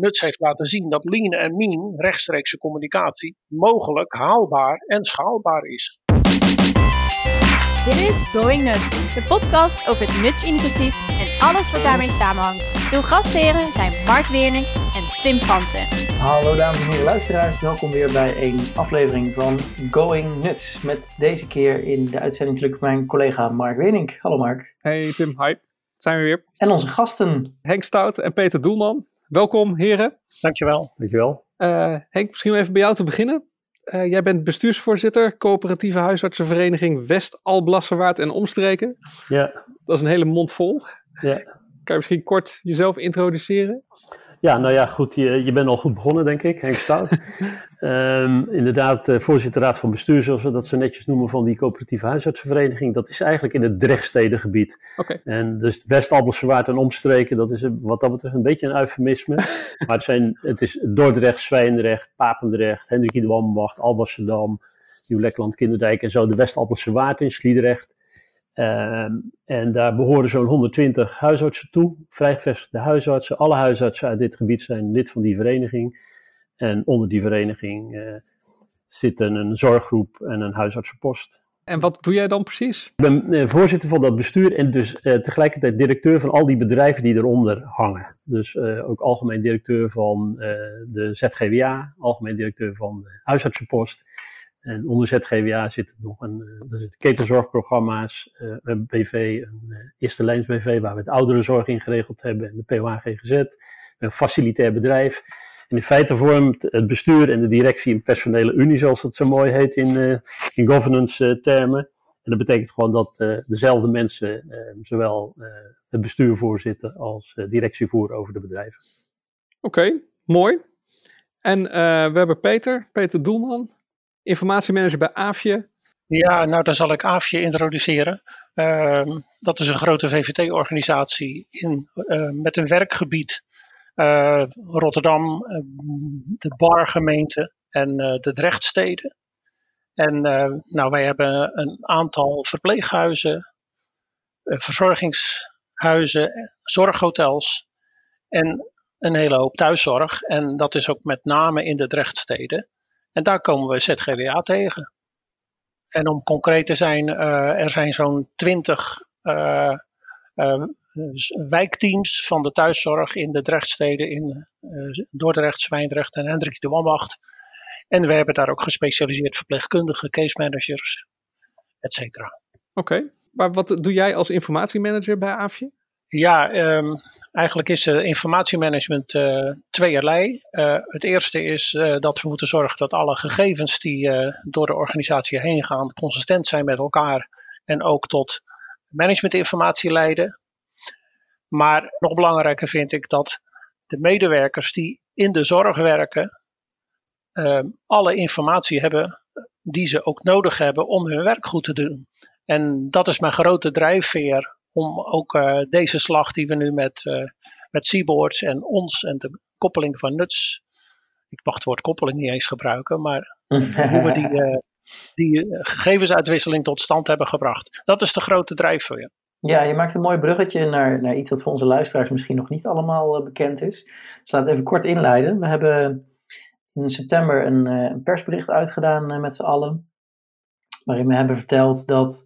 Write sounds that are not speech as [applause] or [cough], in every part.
Nuts heeft laten zien dat lean en mean, rechtstreekse communicatie, mogelijk haalbaar en schaalbaar is. Dit is Going Nuts, de podcast over het Nuts-initiatief en alles wat daarmee samenhangt. Uw gastheren zijn Mark Weerning en Tim Fransen. Hallo dames en heren luisteraars, welkom weer bij een aflevering van Going Nuts. Met deze keer in de uitzending natuurlijk mijn collega Mark Weerning. Hallo Mark. Hey Tim, hi. Zijn we weer. En onze gasten. Henk Stout en Peter Doelman. Welkom heren. Dankjewel. Dankjewel. Uh, Henk, misschien even bij jou te beginnen. Uh, jij bent bestuursvoorzitter, coöperatieve huisartsenvereniging West-Alblasserwaard en Omstreken. Ja. Dat is een hele mond vol. Ja. Kan je misschien kort jezelf introduceren? Ja, nou ja, goed, je, je bent al goed begonnen, denk ik, Henk Stout. um, [laughs] inderdaad, uh, voorzitter raad van bestuur, zoals we dat zo netjes noemen, van die coöperatieve huisartsenvereniging. Dat is eigenlijk in het Drechtstedengebied. Okay. En dus West-Alblasserwaard en omstreken, dat is wat dat betreft een beetje een eufemisme. [laughs] maar het, zijn, het is Dordrecht, Zwijndrecht, Papendrecht, Hendrik de Wambacht, Alblasserdam, Nieuw-Lekland, Kinderdijk en zo. De West-Alblasserwaard in Sliedrecht. Um, en daar behoren zo'n 120 huisartsen toe, vrijgevestigde huisartsen. Alle huisartsen uit dit gebied zijn lid van die vereniging. En onder die vereniging uh, zitten een zorggroep en een huisartsenpost. En wat doe jij dan precies? Ik ben uh, voorzitter van dat bestuur en dus uh, tegelijkertijd directeur van al die bedrijven die eronder hangen. Dus ook algemeen directeur van de ZGWA, algemeen directeur van de huisartsenpost. En onder ZGWA zit nog een, er zitten ketenzorgprogramma's, uh, een BV, een uh, eerste lijns BV, waar we het ouderenzorg in geregeld hebben, en de POA GGZ, een facilitair bedrijf. En in feite vormt het bestuur en de directie een personele unie, zoals dat zo mooi heet in, in governance termen. En dat betekent gewoon dat dezelfde mensen zowel het bestuur voorzitten als directie voeren over de bedrijven. Oké, mooi. En we hebben Peter, Peter Doelman informatiemanager bij AFje. Ja, nou dan zal ik AFje introduceren. Uh, dat is een grote VVT-organisatie uh, met een werkgebied uh, Rotterdam, de Bargemeente en de Drechtsteden. En nou, wij hebben een aantal verpleeghuizen, verzorgingshuizen, zorghotels en een hele hoop thuiszorg. En dat is ook met name in de Drechtsteden. En daar komen we ZGWA tegen. En om concreet te zijn, uh, er zijn zo'n twintig uh, uh, wijkteams van de thuiszorg in de Drechtsteden in Dordrecht, Zwijndrecht en Hendrik de Wambacht. En we hebben daar ook gespecialiseerd verpleegkundigen, case managers, et cetera. Oké, maar wat doe jij als informatiemanager bij AFje? Ja, um, eigenlijk is uh, informatiemanagement uh, tweeërlei. Uh, het eerste is dat we moeten zorgen dat alle gegevens die door de organisatie heen gaan consistent zijn met elkaar en ook tot managementinformatie leiden. Maar nog belangrijker vind ik dat de medewerkers die in de zorg werken ehm, alle informatie hebben die ze ook nodig hebben om hun werk goed te doen. En dat is mijn grote drijfveer om ook uh, deze slag die we nu met, uh, met Seaboards en ons en de koppeling van nuts, ik mag het woord koppeling niet eens gebruiken, maar [laughs] hoe we die, uh, die gegevensuitwisseling tot stand hebben gebracht. Dat is de grote drijfveer. Ja, je maakt een mooi bruggetje naar, naar iets wat voor onze luisteraars misschien nog niet allemaal bekend is. Dus laat even kort inleiden. We hebben in september een, een persbericht uitgedaan met z'n allen, waarin we hebben verteld dat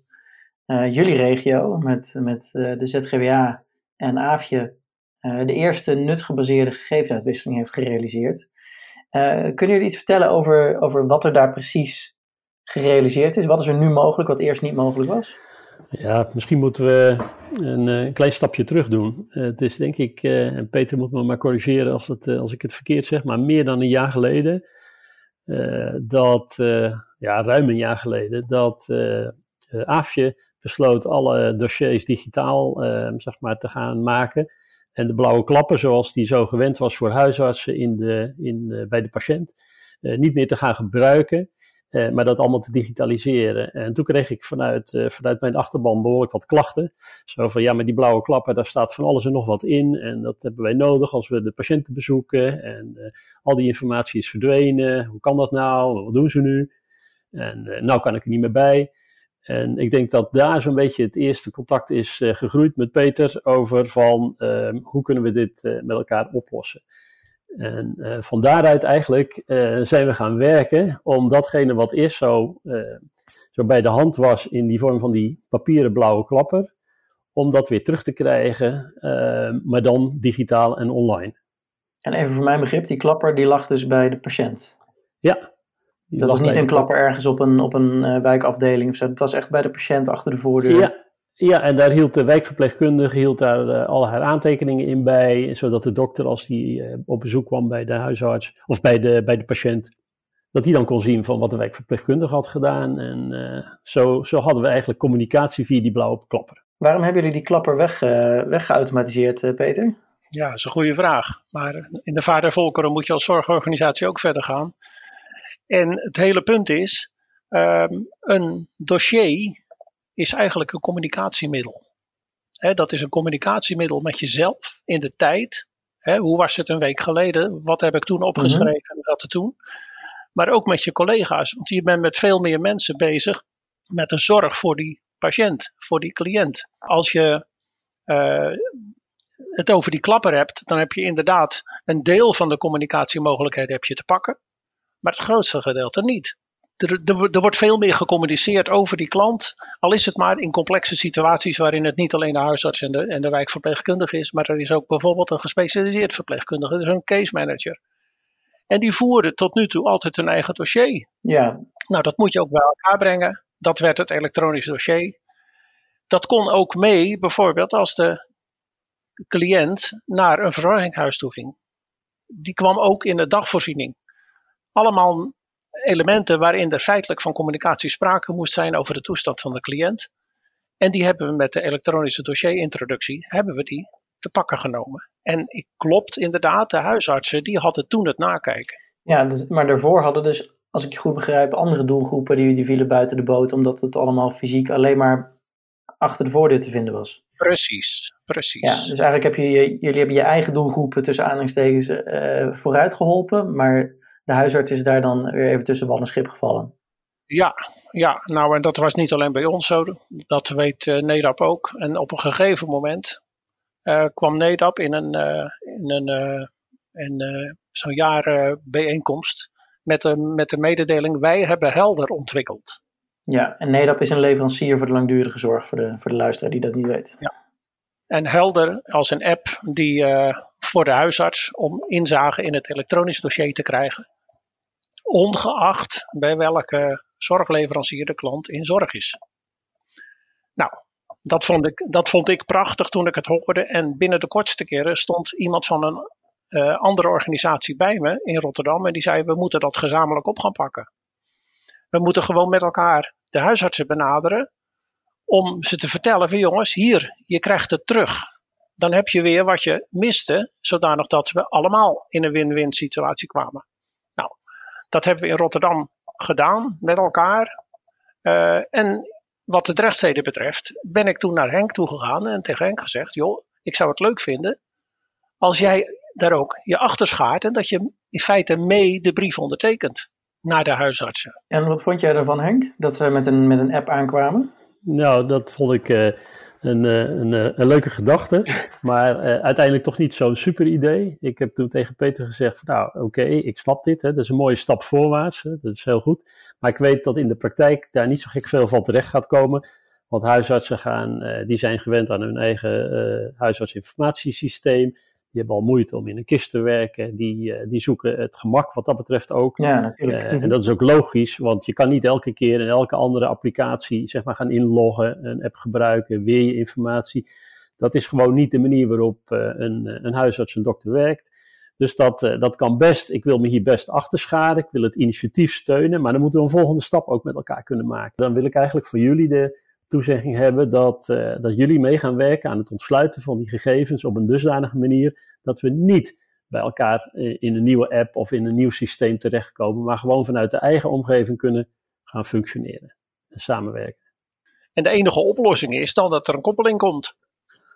jullie regio met, met uh, de ZGWA en AFje uh, de eerste nutgebaseerde gegevensuitwisseling heeft gerealiseerd. kunnen jullie iets vertellen over, over wat er daar precies gerealiseerd is? Wat is er nu mogelijk wat eerst niet mogelijk was? Ja, misschien moeten we een, een klein stapje terug doen. het is denk ik, en Peter moet me maar corrigeren als, het, als ik het verkeerd zeg, maar meer dan een jaar geleden, dat, ja, ruim een jaar geleden, dat AFje besloot alle dossiers digitaal uh, zeg maar, te gaan maken. En de blauwe klappen, zoals die zo gewend was voor huisartsen in de, in, bij de patiënt, uh, niet meer te gaan gebruiken, eh, maar dat allemaal te digitaliseren. En toen kreeg ik vanuit, vanuit mijn achterban behoorlijk wat klachten. Zo van, ja, maar die blauwe klappen, daar staat van alles en nog wat in. En dat hebben wij nodig als we de patiënten bezoeken. En al die informatie is verdwenen. Hoe kan dat nou? Wat doen ze nu? En nou kan ik er niet meer bij. En ik denk dat daar zo'n beetje het eerste contact is uh, gegroeid met Peter over van uh, hoe kunnen we dit uh, met elkaar oplossen. En uh, van daaruit eigenlijk zijn we gaan werken om datgene wat eerst zo, zo bij de hand was in die vorm van die papieren blauwe klapper, om dat weer terug te krijgen, maar dan digitaal en online. En even voor mijn begrip, die klapper die lag dus bij de patiënt? Ja. Dat was niet een klapper ergens op een, op een wijkafdeling of zo, het was echt bij de patiënt achter de voordeur? Ja, ja, en daar hield de wijkverpleegkundige hield daar uh, al haar aantekeningen in bij, zodat de dokter als die uh, op bezoek kwam bij de huisarts of bij de, bij de patiënt, dat hij dan kon zien van wat de wijkverpleegkundige had gedaan. En uh, zo, zo hadden we eigenlijk communicatie via die blauwe klapper. Waarom hebben jullie die klapper weg, weggeautomatiseerd, Peter? Ja, dat is een goede vraag. Maar in de vader volkeren moet je als zorgorganisatie ook verder gaan. En het hele punt is, um, een dossier is eigenlijk een communicatiemiddel. dat is een communicatiemiddel met jezelf in de tijd. hoe was het een week geleden? Wat heb ik toen opgeschreven en mm wat er toen? Maar ook met je collega's. Want je bent met veel meer mensen bezig met de zorg voor die patiënt, voor die cliënt. Als je uh, het over die klapper hebt, dan heb je inderdaad een deel van de communicatiemogelijkheden heb je te pakken. Maar het grootste gedeelte niet er, er, er, wordt veel meer gecommuniceerd over die klant. Al is het maar in complexe situaties waarin het niet alleen de huisarts en de, en de wijkverpleegkundige is, maar er is ook bijvoorbeeld een gespecialiseerd verpleegkundige, dus een case manager. En die voeren tot nu toe altijd hun eigen dossier. Ja. Nou, dat moet je ook bij elkaar brengen. Dat werd het elektronisch dossier. Dat kon ook mee, bijvoorbeeld als de cliënt naar een verzorgingshuis toe ging. Die kwam ook in de dagvoorziening. Allemaal elementen waarin er feitelijk van communicatie sprake moest zijn over de toestand van de cliënt. En die hebben we met de elektronische dossierintroductie, hebben we die te pakken genomen. En ik klopt inderdaad, de huisartsen die hadden toen het nakijken. Ja, dus, maar daarvoor hadden dus, als ik je goed begrijp, andere doelgroepen die, die vielen buiten de boot, omdat het allemaal fysiek alleen maar achter de voordeur te vinden was. Precies, precies. Ja, dus eigenlijk heb je, jullie hebben je eigen doelgroepen tussen aanhalingstekens uh, vooruit geholpen, maar de huisarts is daar dan weer even tussen wal en schip gevallen. Ja, ja, nou en dat was niet alleen bij ons zo. Dat weet uh, NEDAP ook. En op een gegeven moment uh, kwam NEDAP in een, uh, in een, in, zo'n jaar bijeenkomst met de, met de mededeling wij hebben Helder ontwikkeld. Ja, en NEDAP is een leverancier voor de langdurige zorg voor de, voor de luisteraar die dat niet weet. Ja. En Helder als een app die voor de huisarts om inzage in het elektronisch dossier te krijgen ongeacht bij welke zorgleverancier de klant in zorg is. Nou, dat vond ik, dat vond ik prachtig toen ik het hoorde. En binnen de kortste keren stond iemand van een uh, andere organisatie bij me in Rotterdam. En die zei: We moeten dat gezamenlijk op gaan pakken. We moeten gewoon met elkaar de huisartsen benaderen. Om ze te vertellen: van jongens, hier, je krijgt het terug. Dan heb je weer wat je miste, zodanig dat we allemaal in een win-win situatie kwamen. Dat hebben we in Rotterdam gedaan met elkaar. Uh, en wat de rechtsteden betreft, ben ik toen naar Henk toegegaan en tegen Henk gezegd: joh, ik zou het leuk vinden als jij daar ook je achter schaart en dat je in feite mee de brief ondertekent naar de huisartsen. En wat vond jij ervan, Henk, dat we met een, met een app aankwamen? Nou, dat vond ik uh, een, eh, een, eh, een, leuke gedachte, [laughs] maar uh, uiteindelijk toch niet zo'n super idee. Ik heb toen tegen Peter gezegd, nou oké, ik snap dit, hè, dat is een mooie stap voorwaarts, hè, dat is heel goed. Maar ik weet dat in de praktijk daar niet zo gek veel van terecht gaat komen. Want huisartsen gaan, die zijn gewend aan hun eigen huisartsinformatiesysteem. Die hebben al moeite om in een kist te werken. Die, uh, die zoeken het gemak wat dat betreft ook. Ja, natuurlijk. Uh, en dat is ook logisch, want je kan niet elke keer in elke andere applicatie zeg maar, gaan inloggen, een app gebruiken, weer je informatie. Dat is gewoon niet de manier waarop uh, een, een huisarts, een dokter werkt. Dus dat, dat kan best. Ik wil me hier best achter scharen. Ik wil het initiatief steunen. Maar dan moeten we een volgende stap ook met elkaar kunnen maken. Dan wil ik eigenlijk voor jullie de, toezegging hebben dat, uh, dat jullie mee gaan werken aan het ontsluiten van die gegevens op een dusdanige manier dat we niet bij elkaar in een nieuwe app of in een nieuw systeem terechtkomen, maar gewoon vanuit de eigen omgeving kunnen gaan functioneren en samenwerken. En de enige oplossing is dan dat er een koppeling komt.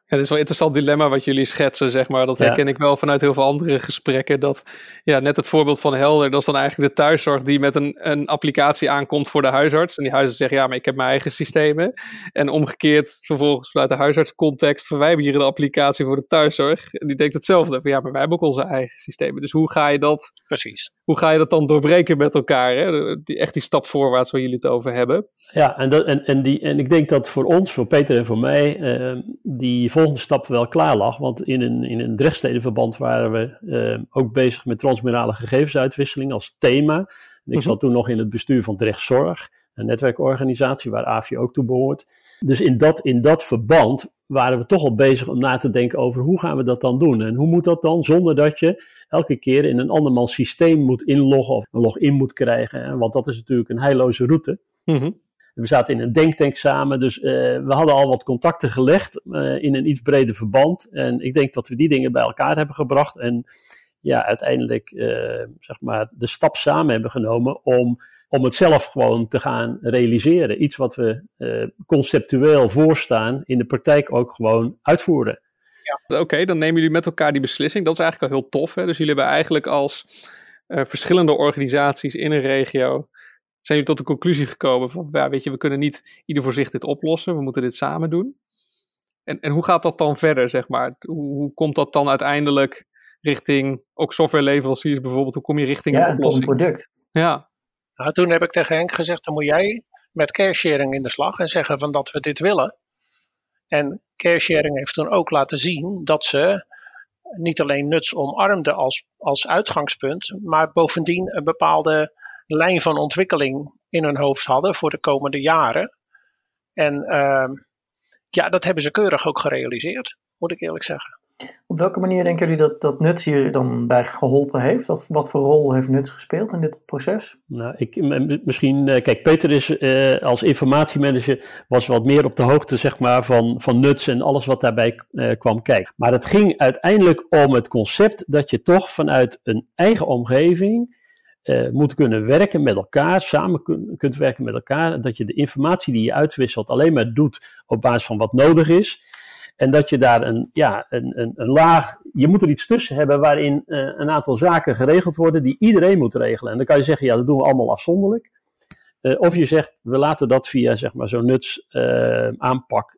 Ja, dit is wel een interessant dilemma wat jullie schetsen, zeg maar. Dat herken ik wel vanuit heel veel andere gesprekken. Dat, ja, net het voorbeeld van Helder, dat is dan eigenlijk de thuiszorg die met een, een applicatie aankomt voor de huisarts. En die huisarts zegt, ja, maar ik heb mijn eigen systemen. En omgekeerd, vervolgens vanuit de huisartscontext, wij hebben hier een applicatie voor de thuiszorg. En die denkt hetzelfde. Ja, maar wij hebben ook onze eigen systemen. Dus hoe ga je dat, Precies. Hoe ga je dat dan doorbreken met elkaar? Hè? Die, echt die stap voorwaarts waar jullie het over hebben. Ja, en, dat, en, en, die, en ik denk dat voor ons, voor Peter en voor mij, uh, die volgende stap wel klaar lag. Want in een, in een Drechtstedenverband waren we uh, ook bezig met transmurale gegevensuitwisseling als thema. En ik -hmm. zat toen nog in het bestuur van Drechtzorg, een netwerkorganisatie waar AFI ook toe behoort. Dus in dat, in dat verband waren we toch al bezig om na te denken over hoe gaan we dat dan doen. En hoe moet dat dan zonder dat je elke keer in een andermans systeem moet inloggen of een login moet krijgen. Hè? Want dat is natuurlijk een heilloze route. Mm -hmm. We zaten in een denktank samen, dus uh, we hadden al wat contacten gelegd uh, in een iets breder verband. En ik denk dat we die dingen bij elkaar hebben gebracht. En ja, uiteindelijk uh, zeg maar de stap samen hebben genomen om, om het zelf gewoon te gaan realiseren. Iets wat we conceptueel voorstaan, in de praktijk ook gewoon uitvoeren. Ja. Oké, okay, dan nemen jullie met elkaar die beslissing. Dat is eigenlijk al heel tof. Hè? Dus jullie hebben eigenlijk als verschillende organisaties in een regio zijn jullie tot de conclusie gekomen van, ja, weet je, we kunnen niet ieder voor zich dit oplossen, we moeten dit samen doen. En, en hoe gaat dat dan verder, zeg maar? Hoe, hoe komt dat dan uiteindelijk richting, ook softwareleveranciers bijvoorbeeld, hoe kom je richting ja, een oplossing? een product. Ja. Nou, toen heb ik tegen Henk gezegd, dan moet jij met caresharing in de slag en zeggen van dat we dit willen. En caresharing heeft toen ook laten zien dat ze niet alleen nuts omarmde als, als uitgangspunt, maar bovendien een bepaalde lijn van ontwikkeling in hun hoofd hadden voor de komende jaren. En uh, ja, dat hebben ze keurig ook gerealiseerd, moet ik eerlijk zeggen. Op welke manier denken jullie dat, dat Nuts hier dan bij geholpen heeft? Wat, wat voor rol heeft Nuts gespeeld in dit proces? Nou, ik, misschien, kijk, Peter is uh, als informatiemanager was wat meer op de hoogte zeg maar, van, van Nuts en alles wat daarbij uh, kwam kijken. Maar het ging uiteindelijk om het concept dat je toch vanuit een eigen omgeving uh, moet kunnen werken met elkaar, samen kun, kunt werken met elkaar. Dat je de informatie die je uitwisselt alleen maar doet op basis van wat nodig is. En dat je daar een, ja, een, een, een laag, je moet er iets tussen hebben waarin uh, een aantal zaken geregeld worden die iedereen moet regelen. En dan kan je zeggen, ja, dat doen we allemaal afzonderlijk. Uh, of je zegt, we laten dat via zeg maar, zo'n nuts aanpak,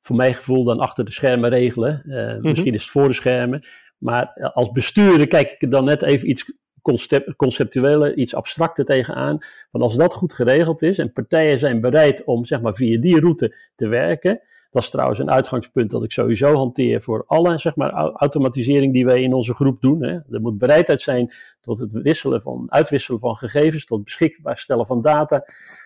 voor mijn gevoel dan achter de schermen regelen. Mm-hmm. Misschien is het voor de schermen. Maar als bestuurder kijk ik er dan net even iets concept, conceptuele, iets abstracter tegenaan. Van als dat goed geregeld is en partijen zijn bereid om zeg maar, via die route te werken. Dat is trouwens een uitgangspunt dat ik sowieso hanteer voor alle zeg maar, automatisering die wij in onze groep doen. Hè. Er moet bereidheid zijn tot het wisselen van, uitwisselen van gegevens, tot beschikbaar stellen van data.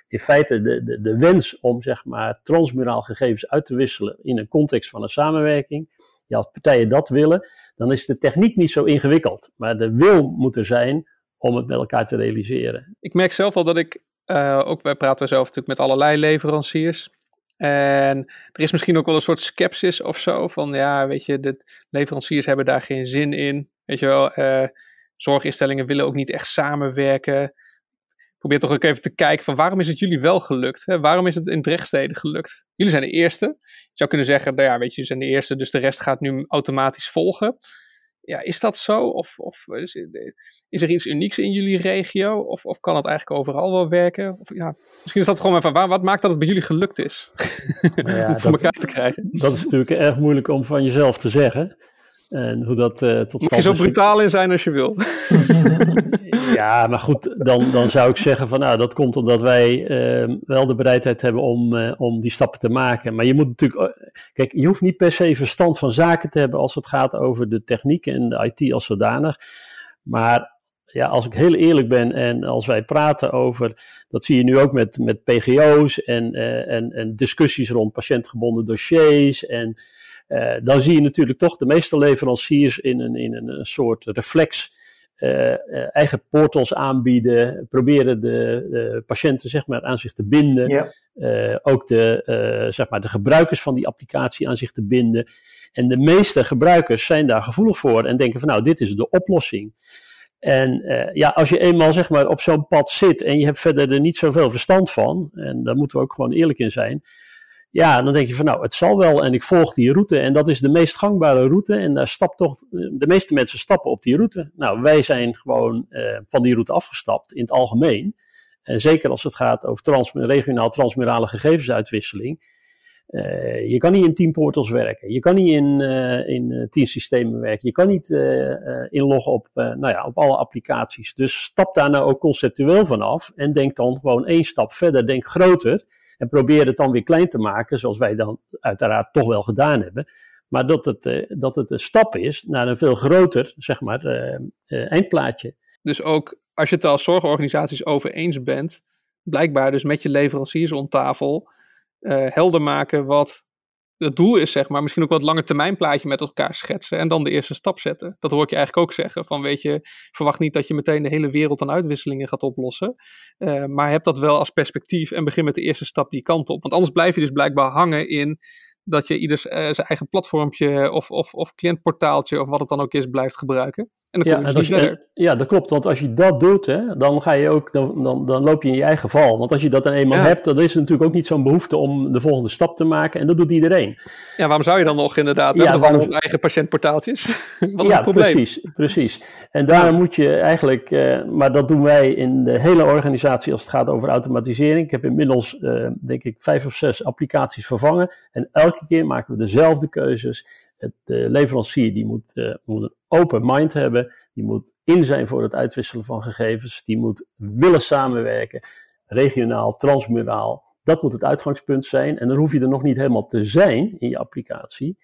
In feite de, de, de wens om zeg maar, transmuraal gegevens uit te wisselen in een context van een samenwerking. Ja, als partijen dat willen, dan is de techniek niet zo ingewikkeld. Maar de wil moet er zijn om het met elkaar te realiseren. Ik merk zelf al dat ik, uh, ook wij praten zelf natuurlijk met allerlei leveranciers. En er is misschien ook wel een soort sceptisch of zo. Van ja, weet je, de leveranciers hebben daar geen zin in. Weet je wel, uh, zorginstellingen willen ook niet echt samenwerken. Probeer toch ook even te kijken van waarom is het jullie wel gelukt? Hè? Waarom is het in Drechtsteden gelukt? Jullie zijn de eerste. Je zou kunnen zeggen, nou ja, weet je, jullie zijn de eerste, dus de rest gaat nu automatisch volgen. Ja, is dat zo? Of, of is, is, er iets unieks in jullie regio? Of, of kan het eigenlijk overal wel werken? Of, ja, misschien is dat gewoon even, waar, wat maakt dat het bij jullie gelukt is? Nou ja, [laughs] het voor elkaar te krijgen. Dat is natuurlijk erg moeilijk om van jezelf te zeggen. En hoe dat uh, tot stand Moet je zo brutaal in zijn als je wil. [laughs] ja, maar goed, dan, dan zou ik zeggen van nou, dat komt omdat wij uh, wel de bereidheid hebben om, uh, om die stappen te maken. Maar je moet natuurlijk, kijk, je hoeft niet per se verstand van zaken te hebben als het gaat over de techniek en de IT als zodanig. Maar ja, als ik heel eerlijk ben en als wij praten over, dat zie je nu ook met, met PGO's en, en, en discussies rond patiëntgebonden dossiers en... Uh, dan zie je natuurlijk toch de meeste leveranciers in een, in een, soort reflex uh, uh, eigen portals aanbieden, proberen de, de, patiënten zeg maar, aan zich te binden, ja. ook de, zeg maar, de gebruikers van die applicatie aan zich te binden. En de meeste gebruikers zijn daar gevoelig voor en denken van nou, dit is de oplossing. En ja, als je eenmaal zeg maar, op zo'n pad zit en je hebt verder er niet zoveel verstand van, en daar moeten we ook gewoon eerlijk in zijn, Ja, dan denk je van nou, het zal wel en ik volg die route en dat is de meest gangbare route en daar stapt toch, de meeste mensen stappen op die route. Nou, wij zijn gewoon uh, van die route afgestapt in het algemeen. En zeker als het gaat over regionaal transmurale gegevensuitwisseling. Uh, je kan niet in teamportals werken. Je kan niet in, uh, in teamsystemen werken. Je kan niet inloggen op, nou ja, op alle applicaties. Dus stap daar nou ook conceptueel van af en denk dan gewoon één stap verder. Denk groter. En probeer het dan weer klein te maken, zoals wij dan uiteraard toch wel gedaan hebben. Maar dat het, uh, dat het een stap is naar een veel groter, zeg maar, uh, uh, eindplaatje. Dus ook als je het als zorgorganisaties over eens bent, blijkbaar dus met je leveranciers om tafel helder maken wat het doel is, zeg maar, misschien ook wat langer termijn plaatje met elkaar schetsen en dan de eerste stap zetten. Dat hoor ik je eigenlijk ook zeggen. Van weet je, verwacht niet dat je meteen de hele wereld aan uitwisselingen gaat oplossen. Uh, maar heb dat wel als perspectief en begin met de eerste stap die kant op. Want anders blijf je dus blijkbaar hangen in dat je ieders uh, zijn eigen platformpje of, of, of cliëntportaaltje of wat het dan ook is blijft gebruiken. En dan kom je ja, ja, dat klopt. Want als je dat doet, hè, dan, ga je ook, dan, dan, dan loop je in je eigen val. Want als je dat dan eenmaal ja. hebt, dan is er natuurlijk ook niet zo'n behoefte om de volgende stap te maken. En dat doet iedereen. Ja, waarom zou je dan nog inderdaad? We ja, hebben toch waarom... eigen patiëntportaaltjes? [laughs] Wat is ja, het probleem? precies. precies. En daar moet je eigenlijk, uh, maar dat doen wij in de hele organisatie als het gaat over automatisering. Ik heb inmiddels, uh, denk ik, vijf of zes applicaties vervangen. En elke keer maken we dezelfde keuzes. Het, de leverancier die moet, uh, moet een open mind hebben. Die moet in zijn voor het uitwisselen van gegevens. Die moet willen samenwerken. Regionaal, transmuraal. Dat moet het uitgangspunt zijn. En dan hoef je er nog niet helemaal te zijn in je applicatie.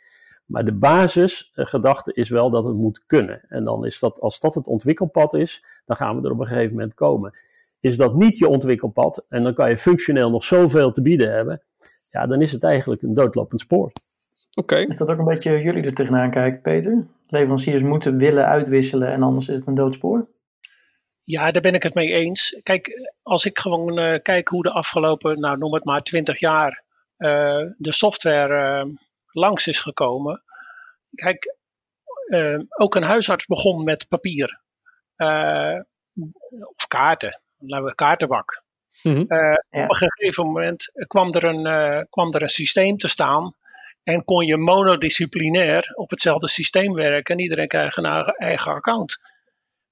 Maar de basisgedachte is wel dat het moet kunnen. En dan is dat, als dat het ontwikkelpad is, dan gaan we er op een gegeven moment komen. Is dat niet je ontwikkelpad en dan kan je functioneel nog zoveel te bieden hebben, ja, dan is het eigenlijk een doodlopend spoor. Oké. Is dat ook een beetje jullie er tegenaan kijken, Peter? Leveranciers moeten willen uitwisselen en anders is het een doodspoor? Ja, daar ben ik het mee eens. Kijk, als ik gewoon uh, kijk hoe de afgelopen, nou noem het maar 20 jaar, uh, de software uh, langs is gekomen. Kijk, ook een huisarts begon met papier of kaarten, laten we kaartenbak. Mm -hmm. ja. Op een gegeven moment kwam er een, kwam er een systeem te staan en kon je monodisciplinair op hetzelfde systeem werken en iedereen krijgt een eigen account.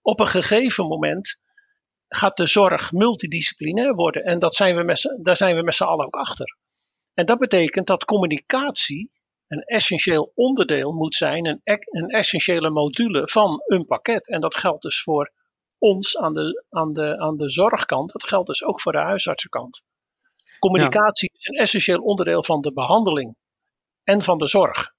Op een gegeven moment gaat de zorg multidisciplinair worden en dat zijn we met, daar zijn we met z'n allen ook achter. En dat betekent dat communicatie een essentieel onderdeel moet zijn, een, een essentiële module van een pakket. En dat geldt dus voor ons aan de, aan, de, aan de zorgkant, dat geldt dus ook voor de huisartsenkant. Communicatie ja. is een essentieel onderdeel van de behandeling en van de zorg.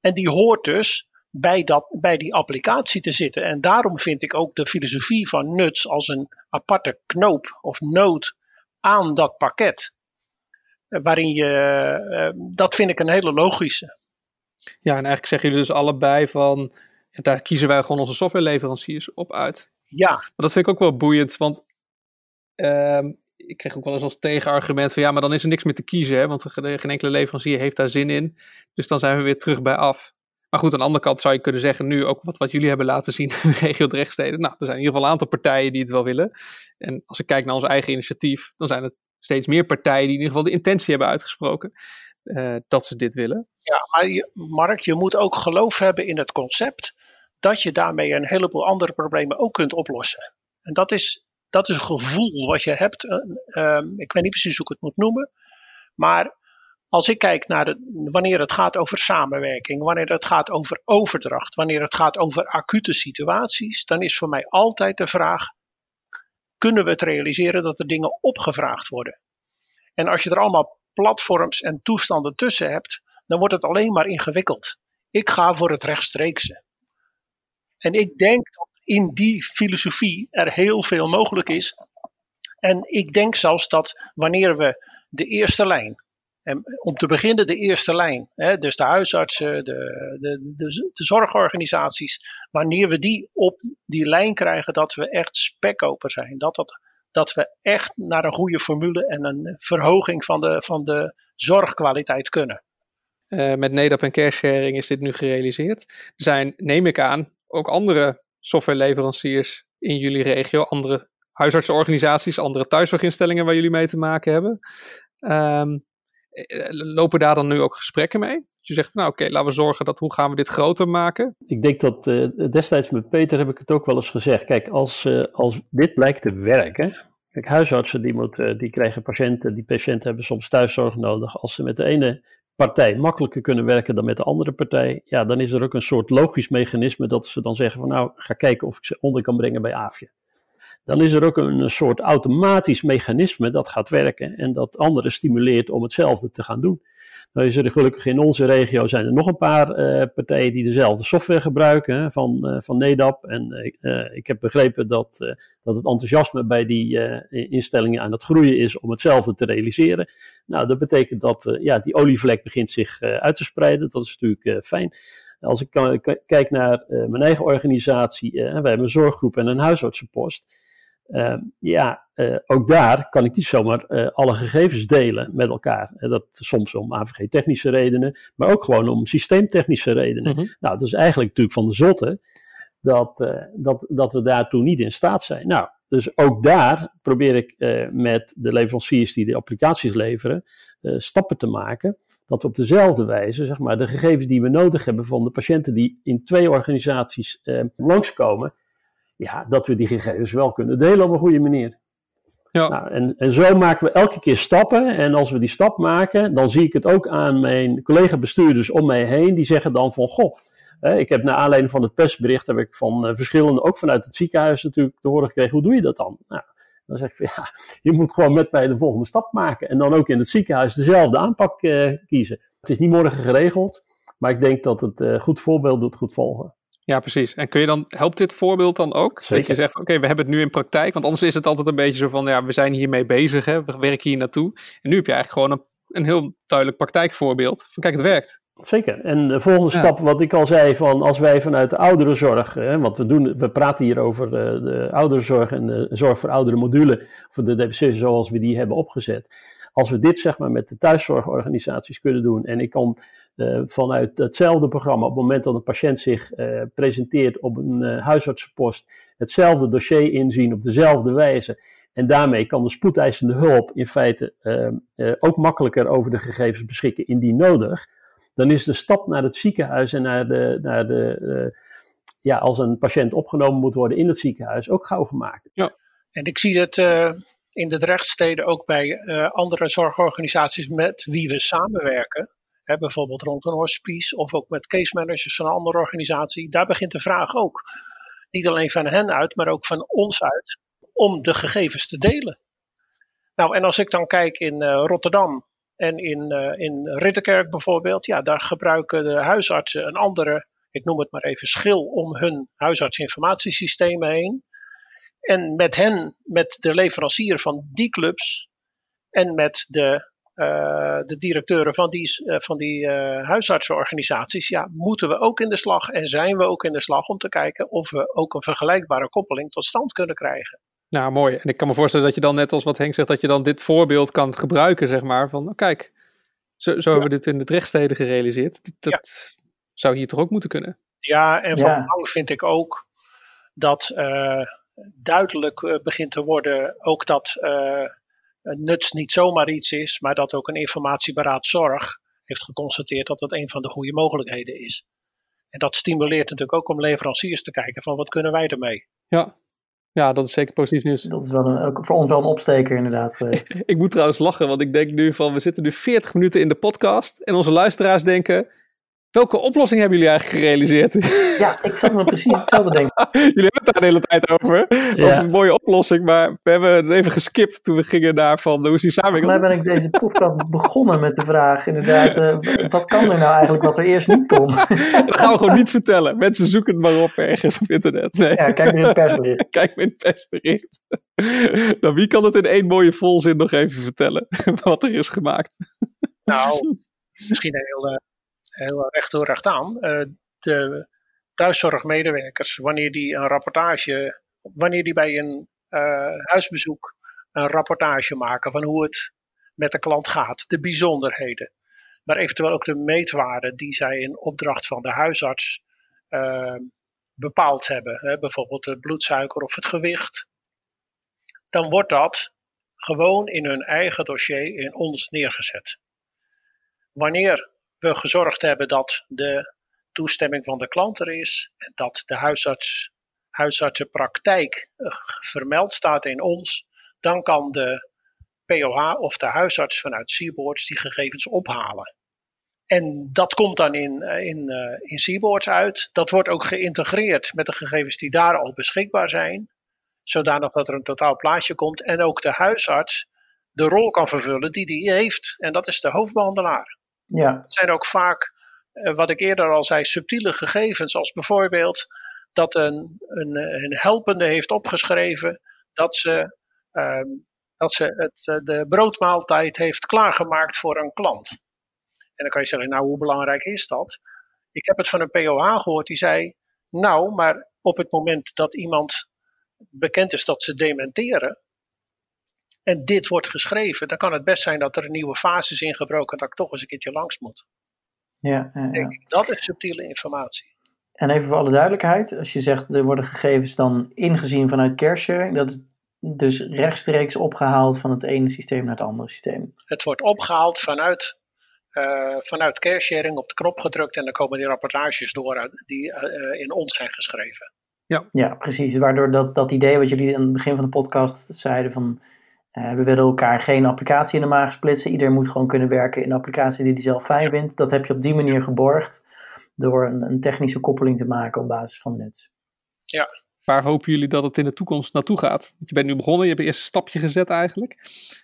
En die hoort dus bij, dat, bij die applicatie te zitten. En daarom vind ik ook de filosofie van nuts als een aparte knoop of nood aan dat pakket. Waarin je, dat vind ik een hele logische. Ja, en eigenlijk zeggen jullie dus allebei van, daar kiezen wij gewoon onze softwareleveranciers op uit. Ja. Maar dat vind ik ook wel boeiend, want um, ik kreeg ook wel eens als tegenargument van ja, maar dan is er niks meer te kiezen, hè, want geen enkele leverancier heeft daar zin in. Dus dan zijn we weer terug bij af. Maar goed, aan de andere kant zou je kunnen zeggen, nu ook wat, wat jullie hebben laten zien in de [laughs] regio Drechtsteden. Nou, er zijn in ieder geval een aantal partijen die het wel willen. En als ik kijk naar ons eigen initiatief, dan zijn het steeds meer partijen die in ieder geval de intentie hebben uitgesproken uh, dat ze dit willen. Ja, maar Mark, je moet ook geloof hebben in het concept dat je daarmee een heleboel andere problemen ook kunt oplossen. En dat is, dat is een gevoel wat je hebt. Uh, ik weet niet precies hoe ik het moet noemen. Maar als ik kijk naar de, wanneer het gaat over samenwerking, wanneer het gaat over overdracht, wanneer het gaat over acute situaties, dan is voor mij altijd de vraag: kunnen we het realiseren dat er dingen opgevraagd worden? En als je er allemaal platforms en toestanden tussen hebt, dan wordt het alleen maar ingewikkeld. Ik ga voor het rechtstreekse. En ik denk dat in die filosofie er heel veel mogelijk is. En ik denk zelfs dat wanneer we de eerste lijn, en om te beginnen de eerste lijn, hè, dus de huisartsen, de, de, de, zorgorganisaties, wanneer we die op die lijn krijgen, dat we echt spekkoper zijn. Dat, dat, dat we echt naar een goede formule en een verhoging van de, van de zorgkwaliteit kunnen. Uh, met NEDAP en caresharing is dit nu gerealiseerd. Er zijn, neem ik aan, ook andere softwareleveranciers in jullie regio, andere huisartsenorganisaties, andere thuiszorginstellingen waar jullie mee te maken hebben. Um, lopen daar dan nu ook gesprekken mee? Dus je zegt, nou oké, laten we zorgen dat hoe gaan we dit groter maken? Ik denk dat destijds met Peter heb ik het ook wel eens gezegd. Kijk, als, als dit blijkt te werken, Kijk, huisartsen die, moeten, die krijgen patiënten, die patiënten hebben soms thuiszorg nodig. Als ze met de ene partij makkelijker kunnen werken dan met de andere partij, ja, dan is er ook een soort logisch mechanisme dat ze dan zeggen van nou, ga kijken of ik ze onder kan brengen bij AFje. Dan is er ook een soort automatisch mechanisme dat gaat werken en dat anderen stimuleert om hetzelfde te gaan doen. Nou is er gelukkig in onze regio zijn er nog een paar uh, partijen die dezelfde software gebruiken van, uh, van NEDAP. En uh, ik heb begrepen dat, dat het enthousiasme bij die instellingen aan het groeien is om hetzelfde te realiseren. Nou, dat betekent dat ja, die olievlek begint zich uit te spreiden. Dat is natuurlijk fijn. Als ik kijk naar mijn eigen organisatie, wij hebben een zorggroep en een huisartsenpost. Uh, ja, uh, ook daar kan ik niet zomaar uh, alle gegevens delen met elkaar. dat soms om AVG-technische redenen, maar ook gewoon om systeemtechnische redenen. Mm -hmm. Nou, dat is eigenlijk natuurlijk van de zotte dat, dat, dat we daartoe niet in staat zijn. Nou, dus ook daar probeer ik met de leveranciers die de applicaties leveren, stappen te maken. Dat we op dezelfde wijze, zeg maar, de gegevens die we nodig hebben van de patiënten die in twee organisaties langskomen, ja, dat we die gegevens wel kunnen delen op een goede manier. Ja. Nou, en, en zo maken we elke keer stappen. En als we die stap maken, dan zie ik het ook aan mijn collega-bestuurders om mij heen. Die zeggen dan van, goh, ik heb naar aanleiding van het persbericht, heb ik van uh, verschillende, ook vanuit het ziekenhuis natuurlijk te horen gekregen, hoe doe je dat dan? Nou, dan zeg ik van, [laughs] ja, je moet gewoon met mij de volgende stap maken. En dan ook in het ziekenhuis dezelfde aanpak uh, kiezen. Het is niet morgen geregeld, maar ik denk dat het uh, goed voorbeeld doet goed volgen. Ja, precies. En kun je dan, helpt dit voorbeeld dan ook? Zeker. Dat je zegt, oké, we hebben het nu in praktijk. Want anders is het altijd een beetje zo van, ja, we zijn hiermee bezig, hè, we werken hier naartoe. En nu heb je eigenlijk gewoon een, een heel duidelijk praktijkvoorbeeld van, kijk, het werkt. Zeker. En de volgende ja. stap, wat ik al zei, van als wij vanuit de ouderenzorg, hè, want we, doen, we praten hier over de, de ouderenzorg en de zorg voor oudere module, voor de DPC zoals we die hebben opgezet. Als we dit zeg maar met de thuiszorgorganisaties kunnen doen en ik kan uh, vanuit hetzelfde programma, op het moment dat een patiënt zich uh, presenteert op een uh, huisartsenpost, hetzelfde dossier inzien op dezelfde wijze. En daarmee kan de spoedeisende hulp in feite ook makkelijker over de gegevens beschikken indien nodig. Dan is de stap naar het ziekenhuis en naar de, naar de ja, als een patiënt opgenomen moet worden in het ziekenhuis ook gauw gemaakt. Ja, en ik zie het in de rechtssteden ook bij andere zorgorganisaties met wie we samenwerken Bijvoorbeeld rond een hospice of ook met case managers van een andere organisatie. Daar begint de vraag ook. Niet alleen van hen uit, maar ook van ons uit. Om de gegevens te delen. Nou, en als ik dan kijk in uh, Rotterdam en in, uh, in Ridderkerk bijvoorbeeld. Ja, daar gebruiken de huisartsen een andere, ik noem het maar even, schil om hun huisartsinformatiesystemen heen. En met hen, met de leverancier van die clubs en met de uh, de directeuren van die, uh, van die uh, huisartsenorganisaties, ja, moeten we ook in de slag en zijn we ook in de slag om te kijken of we ook een vergelijkbare koppeling tot stand kunnen krijgen. Nou, mooi. En ik kan me voorstellen dat je dan net als wat Henk zegt, dat je dan dit voorbeeld kan gebruiken, zeg maar, van, oh, kijk, zo, zo ja. hebben we dit in de rechtsteden gerealiseerd. Dat, dat ja. zou hier toch ook moeten kunnen? Ja, en van belang vind ik ook dat duidelijk begint te worden ook dat nuts niet zomaar iets is, maar dat ook een informatieberaad zorg heeft geconstateerd dat dat een van de goede mogelijkheden is. En dat stimuleert natuurlijk ook om leveranciers te kijken van wat kunnen wij ermee. Ja, ja dat is zeker positief nieuws. Dat is wel een, voor ons wel een opsteker inderdaad geweest. [laughs] ik moet trouwens lachen, want ik denk nu van we zitten nu 40 minuten in de podcast en onze luisteraars denken Welke oplossing hebben jullie eigenlijk gerealiseerd? [laughs] Ja, ik zat me precies hetzelfde denken. [laughs] jullie hebben het daar de hele tijd over. Ja. Over een mooie oplossing, maar we hebben het even geskipt toen we gingen naar van hoe is die samenwerking. Volgens mij ben ik deze podcast begonnen met de vraag, inderdaad, uh, wat kan er nou eigenlijk wat er eerst niet kon? [laughs] Dat gaan we gewoon niet vertellen. Mensen zoeken het maar op ergens op internet. Nee. Ja, kijk maar in het persbericht. Kijk maar in het persbericht. Nou, wie kan het in één mooie volzin nog even vertellen wat er is gemaakt? Nou, misschien een heel... Heel recht toe recht aan. Uh, de thuiszorgmedewerkers, wanneer die een rapportage, wanneer die bij een uh, huisbezoek een rapportage maken van hoe het met de klant gaat, de bijzonderheden, maar eventueel ook de meetwaarden die zij in opdracht van de huisarts uh, bepaald hebben, hè, bijvoorbeeld de bloedsuiker of het gewicht, dan wordt dat gewoon in hun eigen dossier in ons neergezet. wanneer gezorgd hebben dat de toestemming van de klant er is en dat de huisarts, huisartsenpraktijk eh, vermeld staat in ons, dan kan de POH of de huisarts vanuit Seaboards die gegevens ophalen. En dat komt dan in, eh, in, uh, in Seaboards uit. Dat wordt ook geïntegreerd met de gegevens die daar al beschikbaar zijn. Zodanig dat er een totaal plaatje komt. En ook de huisarts de rol kan vervullen die die heeft. En dat is de hoofdbehandelaar. Ja. Het zijn ook vaak, uh, wat ik eerder al zei, subtiele gegevens. Als bijvoorbeeld dat een, een, een helpende heeft opgeschreven dat ze, ehm, dat ze het, de broodmaaltijd heeft klaargemaakt voor een klant. En dan kan je zeggen, nou hoe belangrijk is dat? Ik heb het van een POH gehoord die zei, nou, maar op het moment dat iemand bekend is dat ze dementeren, en dit wordt geschreven, dan kan het best zijn dat er een nieuwe fase is ingebroken dat ik toch eens een keertje langs moet. Ja, ja, ja. Dat is subtiele informatie. En even voor alle duidelijkheid, als je zegt er worden gegevens dan ingezien vanuit caresharing, dat is dus rechtstreeks opgehaald van het ene systeem naar het andere systeem. Het wordt opgehaald vanuit uh, vanuit caresharing op de knop gedrukt en dan komen die rapportages door die uh, in ons zijn geschreven. Ja, ja precies. Waardoor dat, dat idee wat jullie aan het begin van de podcast zeiden van uh, we willen elkaar geen applicatie in de maag splitsen. Ieder moet gewoon kunnen werken in de applicatie die hij zelf fijn vindt. Dat heb je op die manier geborgd door een, een technische koppeling te maken op basis van nuts. Ja. Waar hopen jullie dat het in de toekomst naartoe gaat? Want je bent nu begonnen, je hebt eerst een stapje gezet eigenlijk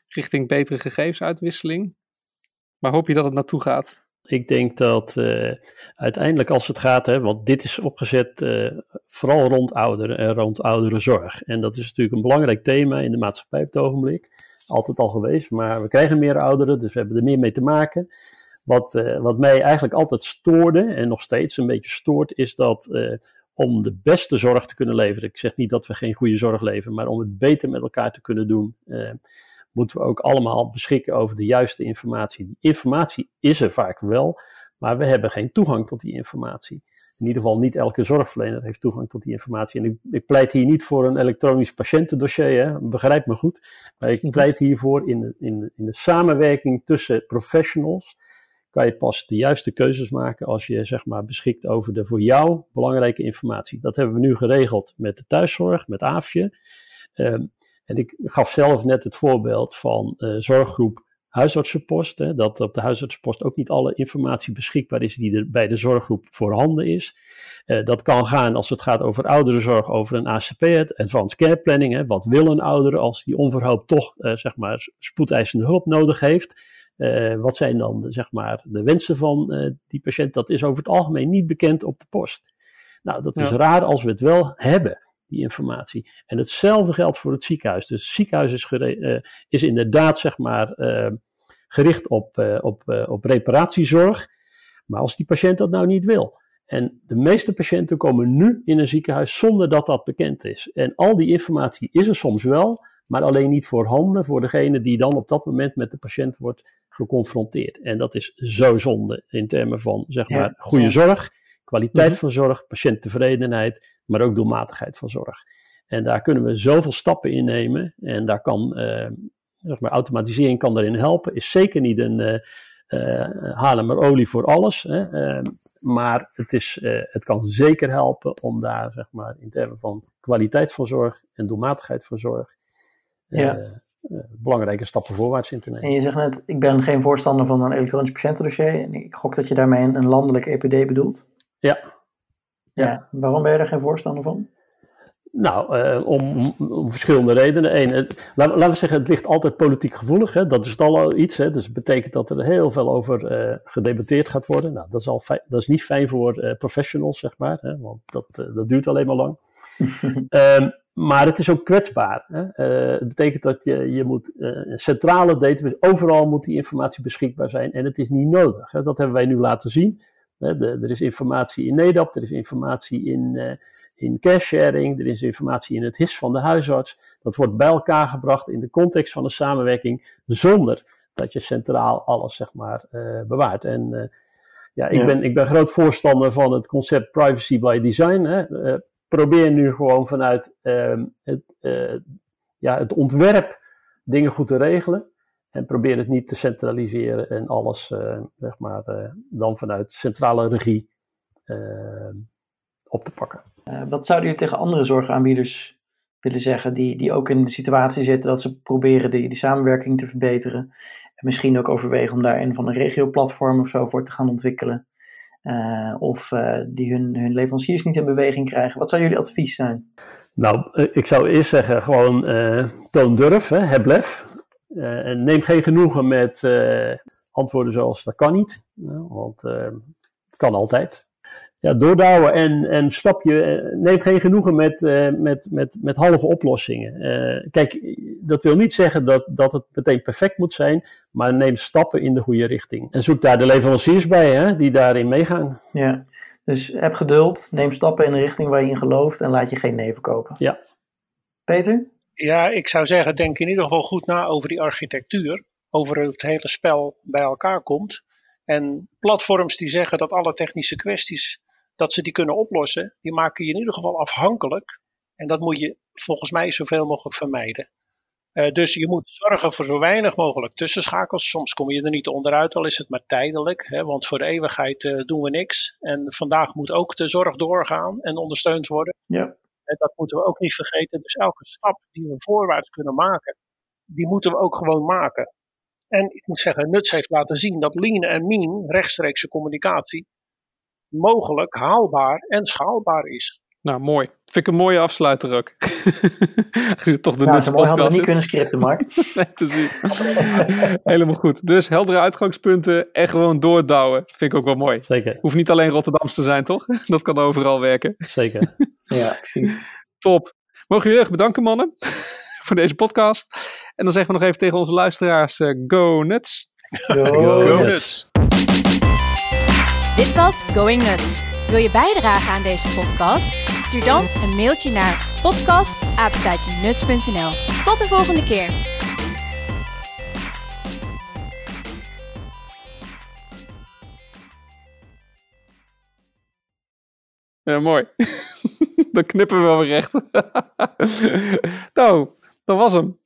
richting betere gegevensuitwisseling. Waar hoop je dat het naartoe gaat? Ik denk dat uh, uiteindelijk als het gaat, hè, want dit is opgezet uh, vooral rond ouderen en rond ouderenzorg. En dat is natuurlijk een belangrijk thema in de maatschappij op het ogenblik. Altijd al geweest, maar we krijgen meer ouderen, dus we hebben er meer mee te maken. Wat, uh, wat mij eigenlijk altijd stoorde en nog steeds een beetje stoort, is dat om de beste zorg te kunnen leveren, ik zeg niet dat we geen goede zorg leveren, maar om het beter met elkaar te kunnen doen moeten we ook allemaal beschikken over de juiste informatie. Die informatie is er vaak wel, maar we hebben geen toegang tot die informatie. In ieder geval niet elke zorgverlener heeft toegang tot die informatie. En ik, ik pleit hier niet voor een elektronisch patiëntendossier, hè, begrijp me goed. Maar ik pleit hiervoor in de, in, in de samenwerking tussen professionals. Kan je pas de juiste keuzes maken als je zeg maar beschikt over de voor jou belangrijke informatie. Dat hebben we nu geregeld met de thuiszorg, met AFje. Um, en ik gaf zelf net het voorbeeld van uh, zorggroep huisartsenpost. Hè, dat op de huisartsenpost ook niet alle informatie beschikbaar is die er bij de zorggroep voorhanden is. Uh, dat kan gaan als het gaat over ouderenzorg, over een ACP, Advanced Care Planning. Hè, wat wil een ouder als die onverhoopt toch uh, zeg maar spoedeisende hulp nodig heeft? wat zijn dan de, zeg maar, de wensen van die patiënt? Dat is over het algemeen niet bekend op de post. Nou, dat is ja. raar als we het wel hebben die informatie. En hetzelfde geldt voor het ziekenhuis. Dus het ziekenhuis is, uh, is inderdaad zeg maar, uh, gericht op, uh, op, op reparatiezorg. Maar als die patiënt dat nou niet wil. En de meeste patiënten komen nu in een ziekenhuis zonder dat dat bekend is. En al die informatie is er soms wel, maar alleen niet voorhanden voor degene die dan op dat moment met de patiënt wordt geconfronteerd. En dat is zo zonde in termen van zeg maar ja, goede ja. zorg, kwaliteit mm-hmm. van zorg, patiënttevredenheid, maar ook doelmatigheid van zorg. En daar kunnen we zoveel stappen in nemen. En daar kan, uh, zeg maar, automatisering kan daarin helpen. Is zeker niet een uh, uh, halen maar olie voor alles. Hè? maar het, is, het kan zeker helpen om daar, zeg maar, in termen van kwaliteit van zorg en doelmatigheid van zorg. Ja. belangrijke stappen voorwaarts in te nemen. En je zegt net, ik ben geen voorstander van een elektronisch patiëntendossier. En ik gok dat je daarmee een landelijk EPD bedoelt. Ja, ja. ja. Waarom ben je daar geen voorstander van? Nou, uh, om, om, verschillende redenen. Eén, het, laat, laten we zeggen, het ligt altijd politiek gevoelig. Hè? Dat is al iets. Hè? Dus het betekent dat er heel veel over uh, gedebatteerd gaat worden. Nou, dat is, al fijn, dat is niet fijn voor uh, professionals, zeg maar. Hè? Want dat, dat duurt alleen maar lang. um, [laughs] maar het is ook kwetsbaar. Hè? het betekent dat je, je moet centrale database, overal moet die informatie beschikbaar zijn. En het is niet nodig. Hè? Dat hebben wij nu laten zien. De, er is informatie in NEDAP, er is informatie in, uh, in cache-sharing, er is informatie in het HIS van de huisarts. Dat wordt bij elkaar gebracht in de context van een samenwerking, zonder dat je centraal alles zeg maar, uh, bewaart. En uh, ja, ik, ja. Ben, ik ben groot voorstander van het concept privacy by design. Hè. probeer nu gewoon vanuit ehm, het, ja, het ontwerp dingen goed te regelen. En probeer het niet te centraliseren en alles zeg maar, dan vanuit centrale regie op te pakken. wat zouden jullie tegen andere zorgaanbieders willen zeggen, die, die ook in de situatie zitten dat ze proberen die, die samenwerking te verbeteren. En misschien ook overwegen om daar een van een regioplatform of zo voor te gaan ontwikkelen. Of die hun, hun leveranciers niet in beweging krijgen. Wat zou jullie advies zijn? Nou, eh, ik zou eerst zeggen, gewoon toon durf, hè, heb lef. En neem geen genoegen met antwoorden zoals dat kan niet. want het kan altijd ja, doordouwen en, en stap je. Eh, neem geen genoegen met, met, met, met halve oplossingen. Kijk, dat wil niet zeggen dat, dat het meteen perfect moet zijn, maar neem stappen in de goede richting. En zoek daar de leveranciers bij hè, die daarin meegaan. Ja, dus heb geduld, neem stappen in de richting waar je in gelooft en laat je geen neven kopen. Ja. Peter? Ja, ik zou zeggen, denk in ieder geval goed na over die architectuur. Over het hele spel bij elkaar komt. En platforms die zeggen dat alle technische kwesties dat ze die kunnen oplossen, die maken je in ieder geval afhankelijk. En dat moet je volgens mij zoveel mogelijk vermijden. Uh, dus je moet zorgen voor zo weinig mogelijk tussenschakels. Soms kom je er niet onderuit, al is het maar tijdelijk. Hè, want voor de eeuwigheid uh, doen we niks. En vandaag moet ook de zorg doorgaan en ondersteund worden. Ja. En dat moeten we ook niet vergeten. Dus elke stap die we voorwaarts kunnen maken, die moeten we ook gewoon maken. En ik moet zeggen, Nuts heeft laten zien dat lean en mean, rechtstreekse communicatie, mogelijk, haalbaar en schaalbaar is. Nou, mooi. Vind ik een mooie afsluiter ook. [laughs] toch de ja, zo mooi hadden we niet kunnen scripten, Mark. [laughs] nee, precies. [laughs] Helemaal goed. Dus heldere uitgangspunten en gewoon doordouwen. Vind ik ook wel mooi. Zeker. Hoeft niet alleen Rotterdams te zijn, toch? Dat kan overal werken. Zeker. ja, precies. Top. Mogen jullie erg bedanken, mannen, voor deze podcast. En dan zeggen we nog even tegen onze luisteraars, uh, go nuts. Go, go nuts. Dit was Going Nuts. Wil je bijdragen aan deze podcast? Stuur dan een mailtje naar podcast@nuts.nl. Tot de volgende keer. Ja, mooi. [laughs] Dan knippen we wel weer recht. [laughs] nou, dat was hem.